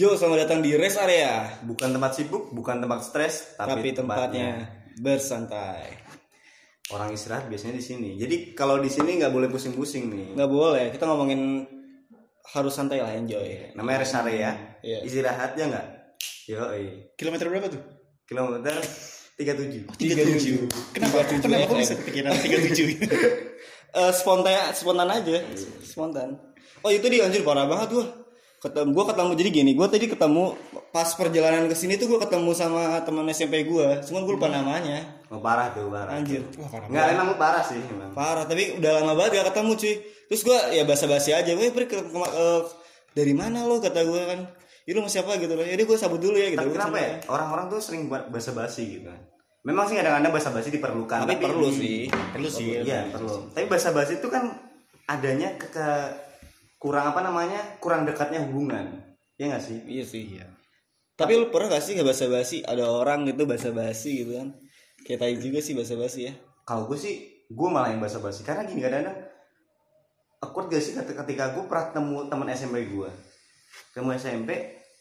Yo, selamat datang di rest area, Bukan tempat sibuk, bukan tempat stres, tapi, tapi, tempatnya bersantai. orang istirahat biasanya di sini. Jadi kalau di sini nggak boleh pusing-pusing nih. Nggak boleh, kita ngomongin harus santai lah, enjoy. Namanya rest area. Iya. Istirahatnya nggak? Yo, Kilometer berapa tuh? kilometer 37 37. Kenapa? 37 Kenapa kok bisa kepikiran 37? Eh, spontan, spontan aja, spontan. Oh itu dia anjir parah banget gua. Ketemu, gua ketemu jadi gini, gua tadi ketemu pas perjalanan ke sini tuh gua ketemu sama teman SMP gua, cuman gua lupa namanya. Oh, parah tuh, parah. Anjir. Wah parah Nggak, emang parah sih emang. Parah, tapi udah lama banget gak ketemu cuy. Terus gua ya basa-basi aja, "Weh, Pri, ke- ke- eh, dari mana lo?" kata gua kan. "Ih, lu sama siapa gitu loh. Jadi gua sabut dulu ya gitu. Tapi kenapa ya? Orang-orang tuh sering buat basa-basi gitu. Memang sih kadang-kadang basa-basi diperlukan. Tapi perlu sih. Perlu sih. Iya, perlu. Tapi basa-basi itu kan adanya ke, ke- kurang apa namanya? Kurang dekatnya hubungan. Ya nggak sih? Iya sih. Iya. Tapi lu pernah gak sih gak basa-basi? Ada orang gitu basa-basi gitu kan. Kayak tadi juga sih basa-basi ya. kalau gue sih gue malah yang basa-basi karena gini kadang-kadang awkward gak sih ketika, ketika gue pernah ketemu teman SMP gue ketemu SMP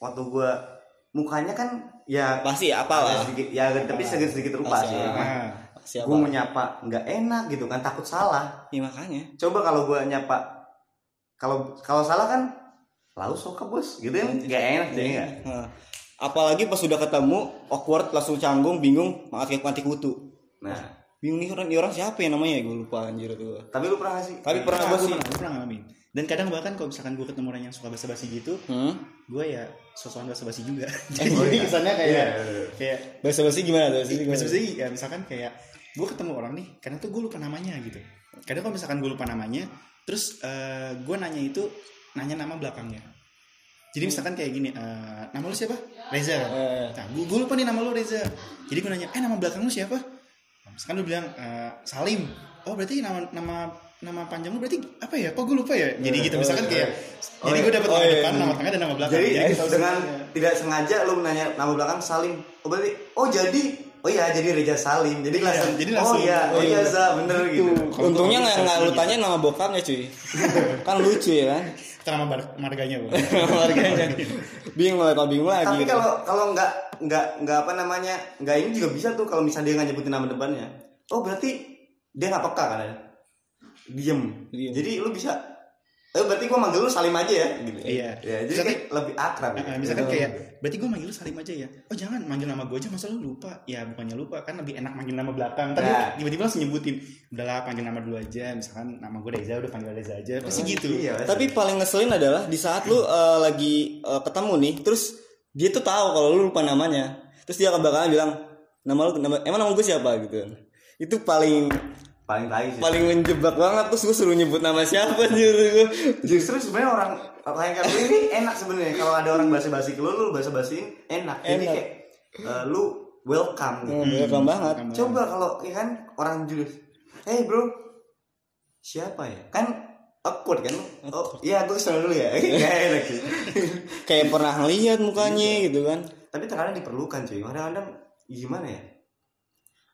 waktu gue mukanya kan ya Pasti ya, apalah. sedikit ya tapi sedikit sedikit rupa Pasti, sih. Nah, Siapa? gue menyapa nggak enak gitu kan takut salah Ya makanya. coba kalau gue nyapa kalau kalau salah kan lalu soka bos. Gitu kan nggak enak jadi nggak? Nah, apalagi pas sudah ketemu awkward langsung canggung bingung mati mati kutu. Nah. Bingung nih orang orang siapa ya namanya gue lupa anjir tuh. Tapi lu pernah sih? Tapi pernah Pernah, gue sih. pernah, pernah ngalamin. Dan kadang bahkan kalau misalkan gue ketemu orang yang suka basa-basi gitu, hmm? gue ya sosokan basa-basi juga. Oh, Jadi iya. kesannya kayak Iya. kayak bahasa basi gimana tuh? Basa-basi basa-basi ya misalkan kayak gue ketemu orang nih, karena tuh gue lupa namanya gitu. Kadang kalau misalkan gue lupa namanya, terus eh, gue nanya itu nanya nama belakangnya. Jadi misalkan kayak gini, eh, nama lu siapa? Reza. Eh. Nah, gue, gue lupa nih nama lu Reza. Jadi gue nanya, eh nama belakang lu siapa? Nah, Misalkan lu bilang eh, Salim. Oh berarti nama nama nama panjang lu berarti apa ya? Kok gue lupa ya? Jadi gitu misalkan kayak, Oh, jadi gue dapet Oh, nama iya, depan, iya. nama tengah dan nama belakang. Jadi Jadi tahu dengan semuanya. tidak sengaja lu nanya nama belakang Salim. Oh berarti oh jadi oh iya jadi Reza Salim. Jadi Iya, langsung jadi oh langsung, iya oh oh iya iya. Za bener gitu. untungnya nggak nggak lu gitu. tanya nama bokapnya cuy kan lucu ya kan Kita nama bar- marganya bu. Keluarganya. bingung lah kalau bingung lagi Tapi gitu. kalau kalau nggak nggak nggak apa namanya nggak ini juga bisa tuh kalau misalnya dia nggak nyebutin nama depannya. Oh berarti dia nggak peka kan? ya? Diem. Diem. Jadi lu bisa. Eh berarti gua manggil lu Salim aja ya. Gitu. Iya. Ya, jadi Misalkan- kayak lebih akrab. Gitu. misalkan kayak berarti gue manggil lu Salim aja ya oh jangan manggil nama gue aja masa lu lupa ya bukannya lupa kan lebih enak manggil nama belakang Ntar Nah. lu tiba-tiba langsung nyebutin udahlah panggil nama dulu aja misalkan nama gue Reza udah panggil Reza aja pasti gitu Iya. tapi paling ngeselin adalah di saat lu eh, lagi eh, ketemu nih terus dia tuh tahu kalau lu lupa namanya terus dia ke belakangnya bilang nama lu nama, emang nama gue siapa gitu itu paling paling tai sih. paling menjebak banget terus gue suruh nyebut nama siapa anjir gue Justru sebenarnya orang orang kayak ini enak sebenarnya kalau ada orang basa-basi ke lu lu basa-basiin enak. Jadi Enak. kayak eh, lu welcome gitu. hmm, welcome banget Coba kalau ya kan orang jurus, hey bro, siapa ya? Kan awkward kan? Oh iya gue ke sana dulu ya. Gak enak sih. kayak pernah ngeliat mukanya gitu kan Tapi terkadang diperlukan cuy. Kadang-kadang gimana ya?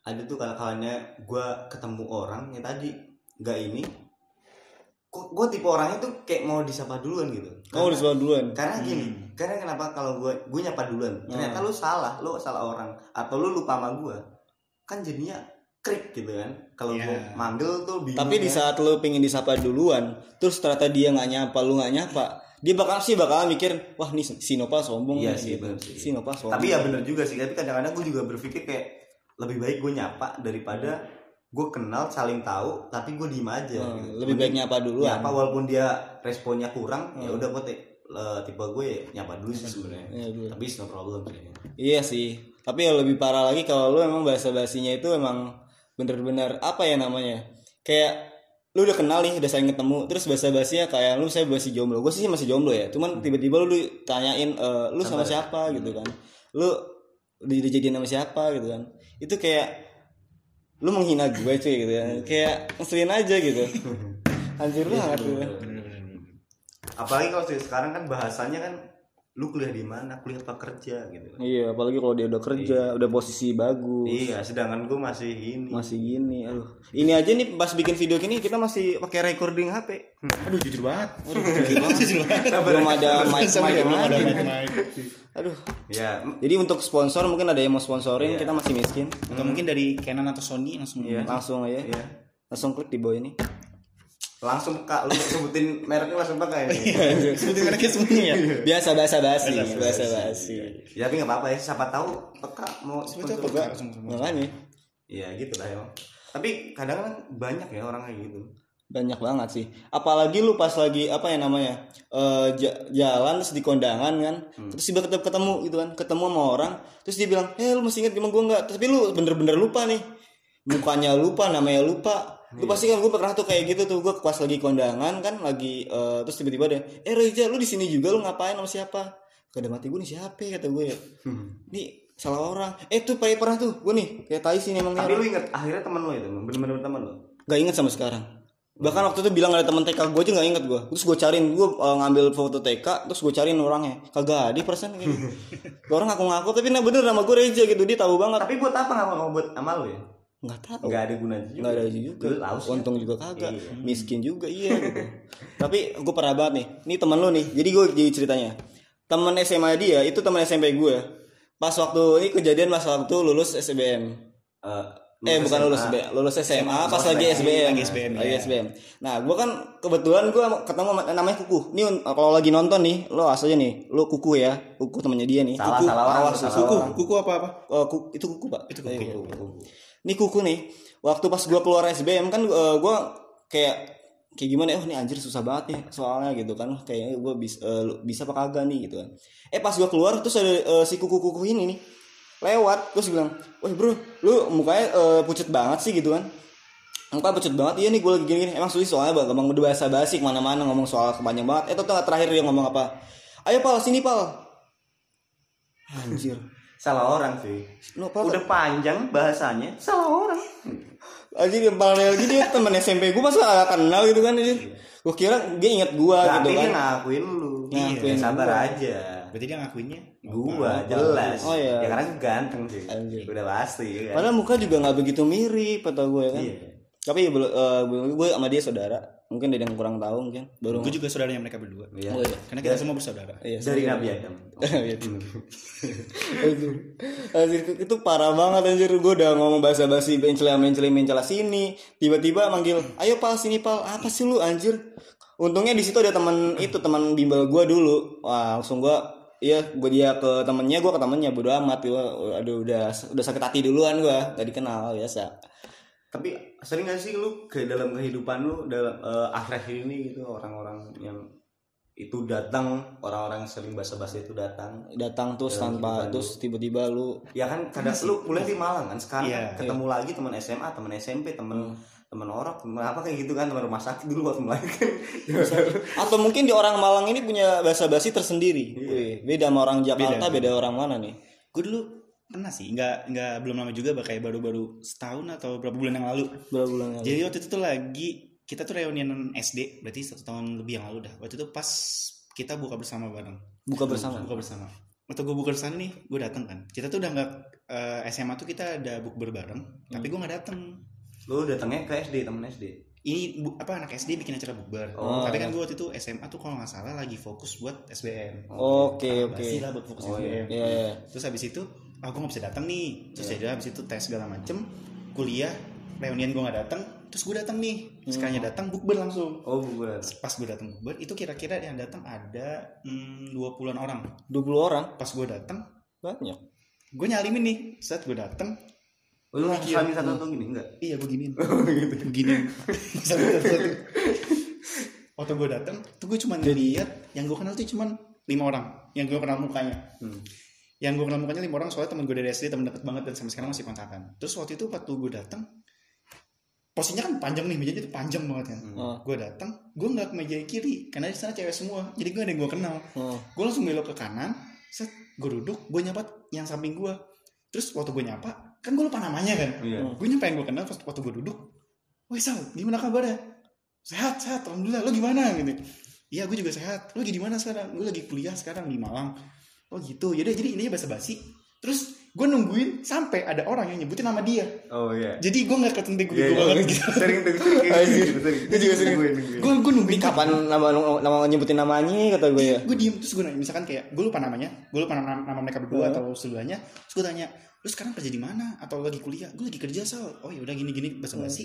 Ada tuh kalau-kalanya gue ketemu orang yang tadi nggak ini. Kok gue tipe orangnya tuh kayak mau disapa duluan gitu. oh udah sebut duluan Karena gini, karena kenapa kalau gue gue nyapa duluan, ternyata lu salah, lu salah orang, atau lu lupa sama gue, kan jadinya krik gitu kan. Kalau Iya. gue manggil tuh bingung. tapi di kan. saat lu pengen disapa duluan terus ternyata dia nggak nyapa lu nggak nyapa dia bakal sih bakal mikir wah nih si Nopal sombong Iya nih," sih, gitu. si Nopal sombong Tapi ya bener juga sih. Tapi kadang-kadang gue juga berpikir kayak lebih baik gue nyapa daripada gue kenal saling tahu tapi gue diem aja. Hmm, gitu. lebih baik nyapa duluan Nyapa walaupun dia responnya kurang, ya udah gue le- tipe gue ya nyapa dulu sih sebenarnya. Dulu. Tapi no problem sih. Iya sih, tapi yang lebih parah lagi kalau lu emang bahasa basinya itu emang bener-bener apa ya namanya? Kayak lu udah kenal nih, udah sering ketemu, terus bahasa basinya kayak lu saya masih jomblo, gue sih masih jomblo ya, cuman tiba-tiba lu ditanyain eh, lu sama siapa gitu kan, lu dijadiin sama siapa gitu kan, itu kayak lu menghina gue cuy gitu kan, kayak ngeselin aja gitu, anjir banget gitu. Bener-bener. Apalagi kalau sekarang kan bahasanya kan lu kuliah di mana kuliah apa kerja gitu Iya, apalagi kalau dia udah kerja, udah posisi bagus. iya sedangkan gue masih ini Masih gini, aduh. Ini aja nih pas bikin video gini kita masih pakai recording HP. aduh jujur banget Aduh, jujur banget. Belum ada mic mic belum ada mic-mic. Aduh. ya Jadi untuk sponsor mungkin ada yang mau sponsorin, Iya. kita masih miskin. atau mungkin dari Canon atau Sony langsung Iya. Langsung aja. Iya. Langsung klik di bawah ini. Langsung kak lu sebutin mereknya langsung pakai sebutin mereknya semuanya ya Biasa bahasa basi, Biasa basi. ya tapi nggak apa-apa ya siapa tahu peka mau sponsor. peka. Makanya Iya gitu lah emang. Tapi kadang kan banyak ya orang kayak gitu. banyak banget sih. Apalagi lu pas lagi apa ya namanya? ja- jalan terus di kondangan kan. Terus tiba ketemu ketemu gitu kan, ketemu sama orang, terus dia bilang, "Eh, lu masih ingat sama gua enggak?" Tapi lu bener-bener lupa nih. Mukanya lupa, namanya lupa. Lu pasti kan gue pernah tuh kayak gitu tuh gue pas lagi kondangan kan lagi eh, terus tiba-tiba dia, "Eh, Reza, lu di sini juga lu ngapain sama siapa?" Kada mati gue nih siapa ya kata gue ya. Nih salah orang. Eh tuh kayak pernah tuh gue nih kayak tai sih emang Tapi lu inget akhirnya temen lu itu bener-bener temen lu. Gak inget sama sekarang. Bahkan waktu itu bilang ada teman TK gue aja gak inget gue. Terus gue cariin, gue uh, ngambil foto TK, terus gue cariin orangnya. Kagak ada persen kayak gitu. Orang ngaku-ngaku, tapi nah bener nama gue Reja gitu, dia tahu banget. Tapi buat apa nggak mau buat amal lu ya? Nggak tahu. Nggak ada gunanya juga. Nggak ada juga. Sih. Untung juga kagak. Iya. Miskin juga iya gitu. tapi gue pernah banget nih. Ini temen lu nih. Jadi gue jadi ceritanya. Temen SMA dia itu temen SMP gue. Pas waktu ini kejadian pas waktu lulus SBM. Eh, Eh lulus bukan SMA. lulus SBM, lulus SMA pas Lulus lagi SBM. lagi SBM, Lagi ya. SBM. Nah, gua kan kebetulan gua ketemu namanya Kuku. Nih un- kalau lagi nonton nih, lo asal aja nih, lo Kuku ya. Kuku temannya dia nih. Salah, kuku, salah orang, awas, salah kuku. orang. kuku apa apa Eh, Kuku- itu Kuku, Pak. Itu Kuku, Eh, ya. Ini Kuku nih. Waktu pas gua keluar SBM kan eh, gua kayak kayak gimana ya, oh ini anjir susah banget nih soalnya gitu kan. Kayaknya gue bisa bisa apa kagak nih gitu kan. Eh pas gua keluar terus ada eh, si kuku kuku ini nih lewat terus bilang wah bro lu mukanya eh, pucet banget sih gitu kan. Muka pucet banget iya nih gue lagi gini, gini. emang sulit soalnya bang emang udah bahasa basi ke mana-mana ngomong soal kepanjang banget. Eh tuh terakhir dia ngomong apa? Ayo pal sini pal. Anjir Salah orang sih. Udah panjang bahasanya. Salah orang. anjir yang paling lagi dia temen SMP gue masa gak kenal gitu kan anjir gue kira dia inget gue gitu Berarti dia kan ngakuin lu. Ngakuin Ya, sabar gua. aja. berarti dia ngakuinnya Gua jelas. Oh, iya. Ya karena gua ganteng sih. Anjir. Udah pasti kan. padahal muka juga nggak begitu mirip kata gue kan Iya. tapi belum gue sama dia saudara mungkin ada yang kurang tahu mungkin. Baru gue juga saudaranya mereka berdua. Iya. Oh, iya. karena kita semua bersaudara. Iya, Dari saudara. Nabi Adam. Anjir, itu, itu parah banget anjir. Gue udah ngomong bahasa basi mencela mencela mencela sini. Tiba-tiba manggil ayo pal sini pal. Apa sih lu anjir? Untungnya di situ ada teman itu teman bimbel gue dulu. Wah langsung gue iya gue dia ke temennya gue ke temennya bodo amat. Gue aduh udah udah sakit hati duluan gue gak dikenal biasa Tapi sering gak sih lu ke dalam kehidupan lu dalam eh, akhir ini gitu orang-orang yang itu datang orang-orang yang sering basa-basi itu datang. Datang terus Dalam tanpa terus tiba-tiba lu ya kan kadang lu kuliah di Malang kan sekarang Iya, kan ketemu lagi teman SMA teman SMP teman teman orang apa kayak gitu kan teman rumah sakit dulu waktu melahirkan atau mungkin di orang Malang ini punya bahasa basi tersendiri Wih, beda sama orang Jakarta beda, orang mana nih? Gue dulu pernah sih nggak nggak belum lama juga kayak baru-baru setahun atau berapa bulan yang lalu. Berapa bulan lalu? Jadi waktu itu tuh lagi kita tuh reunian SD berarti satu tahun lebih yang lalu dah. Waktu itu pas kita buka bersama bareng. Buka bersama? Buka bersama. Waktu gue buka bersama nih gue datang kan. Kita tuh udah nggak eh, SMA tuh kita ada bukber bareng tapi gue nggak datang lu datangnya ke SD temen SD ini bu- apa anak SD bikin acara bukber. Oh, tapi kan gue waktu itu SMA tuh kalau nggak salah lagi fokus buat SBM oke oke. Basi lah buat fokus Oh, SBM Iya, iya. terus habis itu aku nggak bisa datang nih. Terus ya udah habis itu tes segala macem kuliah reunian gue nggak datang terus gue datang nih. Sekalinya datang bukber langsung. Oh bukan pas gue datang bukber itu kira-kira yang datang ada hmm, 20-an orang. 20 orang? Pas gue datang banyak. gue nyalimin nih. Saat gue datang. Oh, lu langsung salamin satu satu gini? Enggak? Iya gue giniin. Begini satu-satu. Waktu gue datang tuh gue cuma ngeliat yang gue kenal tuh cuma lima orang yang gue kenal mukanya. Hmm. Yang gue kenal mukanya lima orang soalnya temen gue dari SD temen deket banget dan sampai sekarang masih kontakan terus waktu itu waktu gue datang posisinya kan panjang nih mejanya tuh panjang banget kan oh. gue datang gue nggak ke meja kiri karena di sana cewek semua jadi gue ada yang gue kenal oh. gue langsung belok ke kanan set gue duduk gue nyapa yang samping gue terus waktu gue nyapa kan gue lupa namanya kan iya gue nyapa yang gue kenal pas waktu gue duduk Woi Sal, gimana kabarnya? Sehat, sehat, alhamdulillah. Lo gimana gitu? iya gue juga sehat lu lagi di mana sekarang gue lagi kuliah sekarang di Malang oh gitu. Jadi jadi intinya basa basi terus gue nungguin sampai ada orang yang nyebutin nama dia. Oh iya. Jadi gue nggak ketentik gue Iya, iya. banget gitu. Sering tuh sering gitu Gue juga sering. Nungguin, nungguin. gue gue nungguin. Ini kapan nama nama nyebutin namanya kata gue ya. gue diem terus gue nanya misalkan kayak gue lupa namanya. Gue lupa nama, nama mereka berdua Hmm. atau sebelahnya terus gue tanya lu sekarang kerja di mana? Atau lagi kuliah? Gue lagi kerja sal. Oh ya udah gini gini basa basi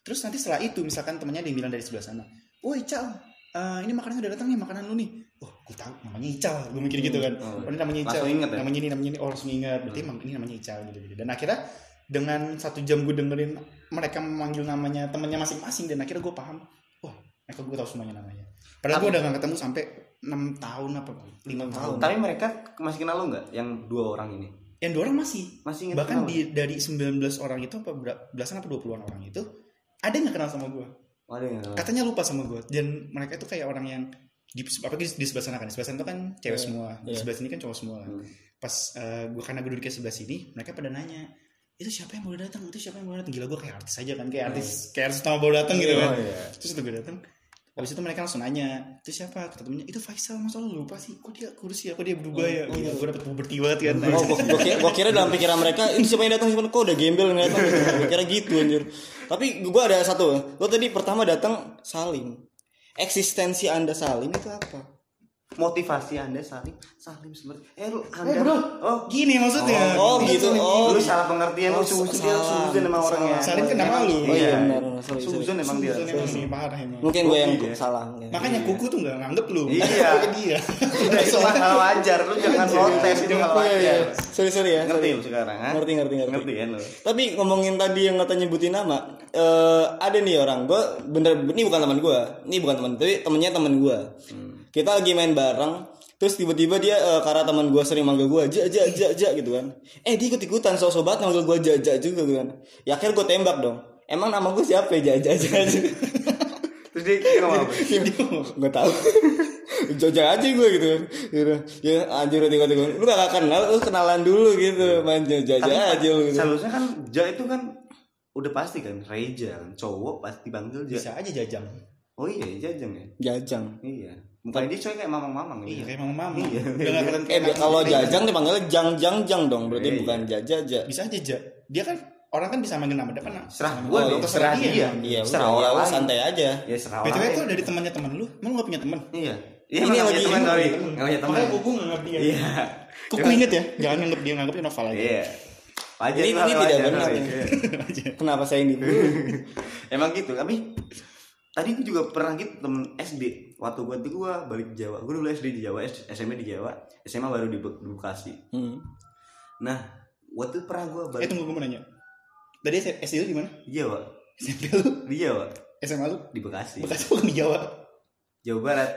terus nanti setelah itu misalkan temennya yang bilang dari sebelah sana woi Ical eh, ini makanan udah datang nih makanan lu nih tahu namanya Ical. Gue mikir gitu kan? Oh. oh ini namanya Ical. inget ya? namanya ini namanya ini. Oh langsung ingat. Berarti emang ini namanya Ical gitu gitu dan akhirnya dengan satu jam gue dengerin mereka memanggil namanya temennya masing-masing dan akhirnya gue paham. Wah mereka gue tahu semuanya namanya. Padahal gue udah gak ketemu sampai enam tahun apa lima tahun. Tapi mereka masih kenal lo nggak yang dua orang ini? Yang dua orang masih. Masih ingat bahkan di dari 19 orang itu apa belasan apa 20-an orang itu ada yang gak kenal sama gue Oh, ada yang katanya lupa sama gue dan mereka itu kayak orang yang di apa di, di sebelah sana kan di sebelah sana itu kan cewek Iya, semua di iya. sebelah sini kan cowok semua kan Hmm. pas gue karena gue duduknya sebelah sini mereka pada nanya itu siapa yang baru datang itu siapa yang baru datang gila gue kayak artis aja kan kayak artis kayak artis utama baru datang gitu Oh, kan iya. terus itu gue datang Habis itu mereka langsung nanya Itu siapa? Kata temennya Itu Faisal Masa lu lupa sih Kok dia kurus ya? Kok dia berubah ya? Oh, Gila, gue dapet puberti banget kan Oh, gua, gua, kira, gua kira dalam pikiran mereka ini siapa yang datang siapa kok udah gembel yang datang. Gua kira gitu anjir. Tapi gua ada satu. Lo tadi pertama datang Salim. Eksistensi Anda Salim itu apa? motivasi anda saling saling sebenarnya eh lu anda Eh, bro. oh Gini maksudnya Oh, gitu. Oh. lu salah pengertian Oh, lu suzon dia salah. suzon sama orangnya Salim nama lu. Oh iya Iya. benar. Sorry, suzon emang dia Suzon parah emang Mungkin gue yang Iya. salah. Makanya kuku tuh gak nganggep lu Iya. Dia Udah hal wajar lu jangan protes itu hal Iya, iya. wajar Sorry sorry ya. ngerti lu sekarang? Ngerti ngerti ngerti. ngerti kan lu Tapi ngomongin tadi yang kata nyebutin nama, eh ada nih orang, gue bener ini bukan teman gue, ini bukan teman, tapi temennya teman gue. Kita lagi main bareng, terus tiba-tiba dia eh, karena teman gue sering manggil gue ja ja ja ja gitu kan. Eh dia ikut ikutan so sobat manggil gue ja ja juga gitu kan. Ya akhirnya gue tembak dong. Emang nama gue siapa ya ja ja ja. ja. terus dia ngomong apa gue tahu. Joja aja gue gitu kan. Gitu. Ya anjir tiba-tiba lu gak kenal, lu kenalan dulu gitu. Main jaja tapi aja lu gitu. seharusnya kan ja itu kan udah pasti kan Reja kan cowok pasti panggil ja Bisa aja jajang. Oh iya jajang ya? Jajang. iya. Mukanya dia coy kayak mamang-mamang Iya ya. kayak mama mama Iya. Udah gak kelihatan Eh kalau jajang dipanggilnya jang jang jang dong, berarti Iya, bukan jaja ja. Bisa aja ja. Dia kan Orang kan bisa manggil nama depan. Serah belakang. dong Terserah serah dia. Iya, serah orang ya, lain. santai aja. ya serah BTW orang itu dari temannya temen lu. Emang lu gak punya temen? iya. Iya Ini nggak lagi- teman ini sorry Temen. nggak punya teman. Makanya gue nganggap dia. Iya. Kuku inget ya? Jangan nganggap dia Nganggapnya novel aja. Iya wajar Ini- ini tidak benar, ya. Iya. Kenapa saya ini? emang gitu tapi tadi gue juga pernah gitu temen SD waktu gue tuh gue balik ke Jawa gue dulu SD di Jawa SMP di Jawa SMA baru di, Be- di Bekasi Hmm. nah waktu pernah gue Eh balik tunggu gue mau nanya Tadi SD lu di mana? di Jawa SMP lu? di Jawa SMA lu? di Bekasi Bekasi bukan di Jawa Jawa Barat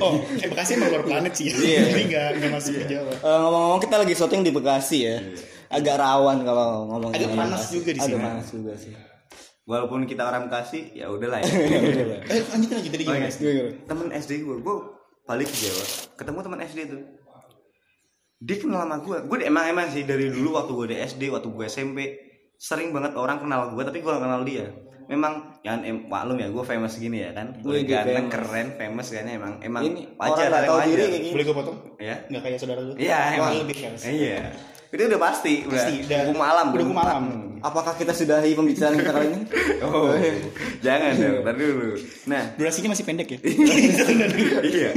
Oh, eh Bekasi emang luar planet sih ya. Iya. Jadi nggak nggak masuk ke Jawa. Eh, ngomong-ngomong kita lagi syuting di Bekasi ya. Agak rawan kalau ngomong Agak panas juga di sini. Agak panas juga sih. walaupun kita orang Bekasi ya udahlah ya Udah lah. Eh lanjutin aja tadi Oh, gimana? Gimana? temen SD gue gue balik ke Jawa ketemu teman SD tuh dia kenal sama gue gue emang emang sih dari dulu waktu gue di SD waktu gue SMP sering banget orang kenal gue tapi gue gak kenal dia memang yang em, maklum ya gue famous gini ya kan gue ganteng famous. keren famous kan emang emang Ini wajar orang hal tahu diri kayak gini. Boleh gue potong? ya Nggak kayak saudara lu? iya emang lebih famous. iya itu udah pasti udah Pasti, udah- hukum alam udah hukum alam. Apakah kita sudahi pembicaraan kita kali ini? oh jangan dong tadi dulu nah Durasinya masih pendek ya? iya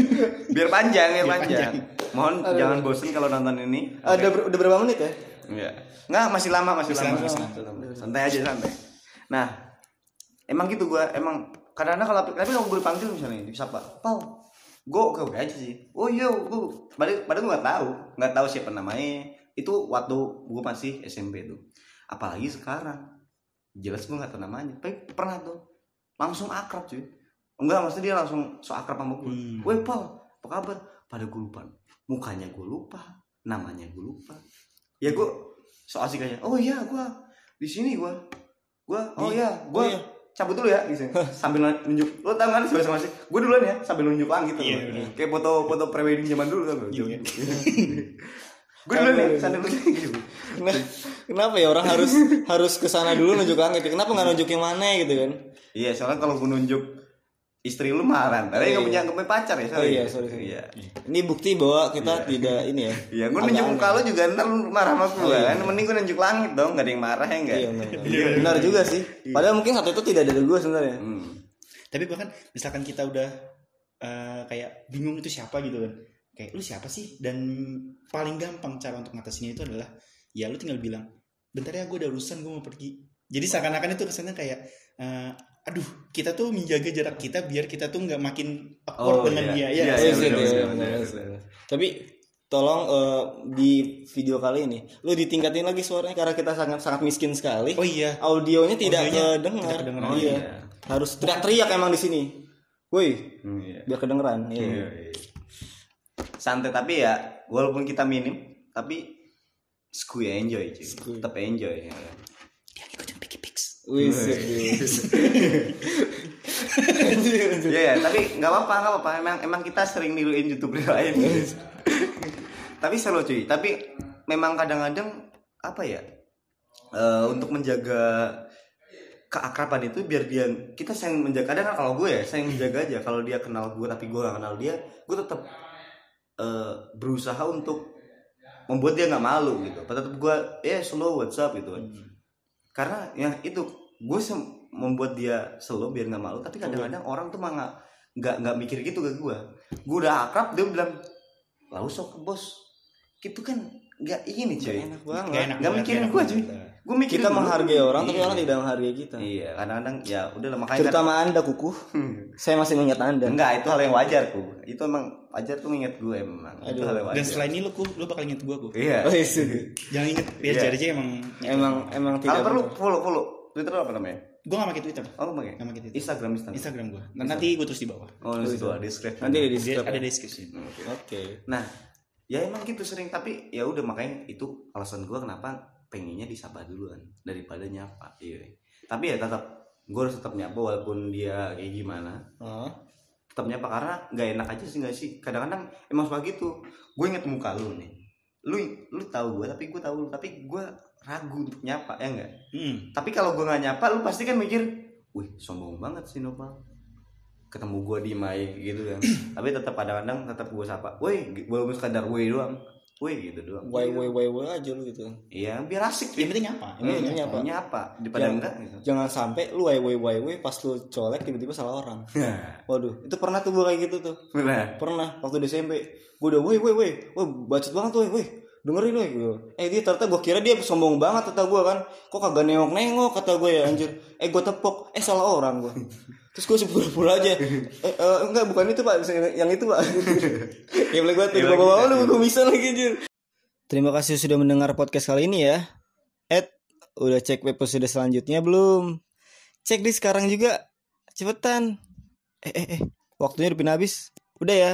biar panjang ya Biar panjang. panjang. mohon jangan bosen kalau nonton ini Ada ber- udah berapa menit ya? Iya. Nggak, masih lama, masih, Masih lama. lama, masih Masih lama. Santai aja, santai. Nah, emang gitu gua, emang kadang-kadang kalau tapi kalau gue dipanggil misalnya disapa, "Pau." Gue oke oke aja sih. Oh iya, gue padahal padahal gue nggak tahu, nggak tahu siapa namanya. Itu waktu gue masih SMP tuh. Apalagi sekarang. Jelas gue nggak tahu namanya. Tapi pernah tuh langsung akrab cuy. Enggak, maksudnya dia langsung so akrab sama gue. Hmm. Weh, Pau, apa kabar? Pada gue lupa. Mukanya gue lupa, namanya gue lupa ya gue so asik aja oh iya gue di sini gue gue oh iya gue oh iya. cabut dulu ya gitu sambil nunjuk lo tau kan sebelah sama sih gue duluan ya sambil nunjuk langit tuh Iya, bener. kayak foto foto prewedding zaman dulu kan Iya. gue ya sambil nunjuk gitu Kenapa, kenapa ya orang harus harus ke sana dulu nunjuk langit? Kenapa nggak nunjuk yang mana gitu kan? iya soalnya kalau gue nunjuk istri lu marah tapi Oh, nggak iya. punya nggak punya pacar ya Oh iya, sorry, sorry. iya Ini bukti bahwa kita tidak ini ya. Iya, gue nunjuk muka lu juga ntar lu marah sama gue Oh, iya. kan. Mending gue nunjuk langit dong, gak ada yang marah ya enggak? Iya, benar. Benar juga sih. Padahal mungkin satu itu tidak dari gue sebenarnya. Hmm. tapi bahkan misalkan kita udah eh, kayak bingung itu siapa gitu kan kayak lu siapa sih dan paling gampang cara untuk ngatasinnya itu adalah ya lu tinggal bilang bentar ya gue ada urusan gue mau pergi jadi seakan-akan itu kesannya kayak eh, aduh kita tuh menjaga jarak kita biar kita tuh nggak makin Oh, awkward dengan iya. dia ya Iya, nggak Iya, iya. Tapi tolong eh, di video kali ini lu ditingkatin lagi suaranya karena kita sangat sangat miskin sekali. oh iya Audionya tidak Audionya kedengar. tidak. Oh, iya. iya. Harus teriak-teriak emang di sini. Woi, Hmm, iya. biar kedengeran. Iya. Iya, iya. Santai tapi ya, walaupun kita minim, tapi skuy enjoy cuy. Tetap enjoy. Ya. dia ngikutin Picky Wih, Iya, ya, tapi nggak apa-apa, nggak apa-apa. Emang emang kita sering niruin youtuber lain. tapi seru cuy. Tapi memang kadang-kadang apa ya? eh, untuk menjaga keakraban itu biar dia kita sayang menjaga kadang kalau gue ya sayang menjaga aja kalau dia kenal gue tapi gue gak kenal dia gue tetap eh, berusaha untuk membuat dia nggak malu gitu. Tetap gue ya slow what's up? gitu. Kan karena ya itu gue membuat dia slow biar nggak malu tapi kadang-kadang orang tuh mah nggak nggak nggak mikir gitu ke gue gue udah akrab dia bilang lalu sok bos. Gitu kan nggak ini cuy. Enak banget. Gak enak banget, mikirin gak enak gua, banget. Gue mikir Kita dulu. menghargai orang tapi Iya. orang tidak menghargai kita. iya kadang-kadang ya udah lah makanya Terutama Anda kuku. Saya masih mengingat Anda. enggak itu hal yang wajar ku itu emang wajar tuh nginget gue emang itu Aduh. hal yang wajar dan setelah ini lu ku- lu bakal inget gua ku iya Oh, iya. sih. jangan inget Iya. biar aja emang emang emang kalau tidak perlu benar. follow follow twitter apa namanya gua gak pakai Twitter oh pakai Nggak pakai Twitter. instagram instagram Instagram gua Nah, nanti gua terus di bawah oh di situ ada description Nanti ada di Dia description. ada deskripsi Oke. Oke. Nah, ya emang gitu sering tapi ya udah makanya itu alasan gue kenapa pengennya disapa duluan daripada nyapa. Iya. Tapi ya tetap gue harus tetap nyapa walaupun dia kayak gimana. Oh. Tetap nyapa karena nggak enak aja sih nggak sih. Kadang-kadang emang suka gitu. Gue inget muka lu nih. Lu lu tahu gue tapi gue tahu lu tapi gue ragu untuk nyapa ya enggak. hmm. Tapi kalau gue nggak nyapa lu pasti kan mikir, wih sombong banget sih Nopal. Ketemu gue di mai gitu kan. Tapi tetap kadang-kadang tetap gue sapa. Woi, walaupun sekadar woi doang. Woi gitu doang. Wai wai wai wai aja lu gitu. Iya, biar asik yang sih. penting apa Yang penting nyapa. nyapa. daripada Jangan- enggak gitu. Jangan sampai lu wai wai wai wai pas lu colek tiba-tiba salah orang. Waduh, itu pernah tuh gue kayak gitu tuh. Benar. Pernah waktu di SMP. Gue udah woi woi woi. Wah, bacot banget tuh, woi. Dengerin woi gitu. Eh dia ternyata gue kira dia sombong banget kata gue kan. Kok kagak nengok-nengok kata gue ya anjir. Eh gue tepok. Eh salah orang gue. Terus gue sepura-pura aja. Eh, eh, enggak bukan itu pak. Yang itu pak. ya boleh tuh. Ya, Bawa-bawa lagi. lu bisa lagi anjir. Terima kasih sudah mendengar podcast kali ini ya. Ed, udah cek episode selanjutnya belum? Cek di sekarang juga. Cepetan. Eh, eh, eh. Waktunya udah habis. Udah ya.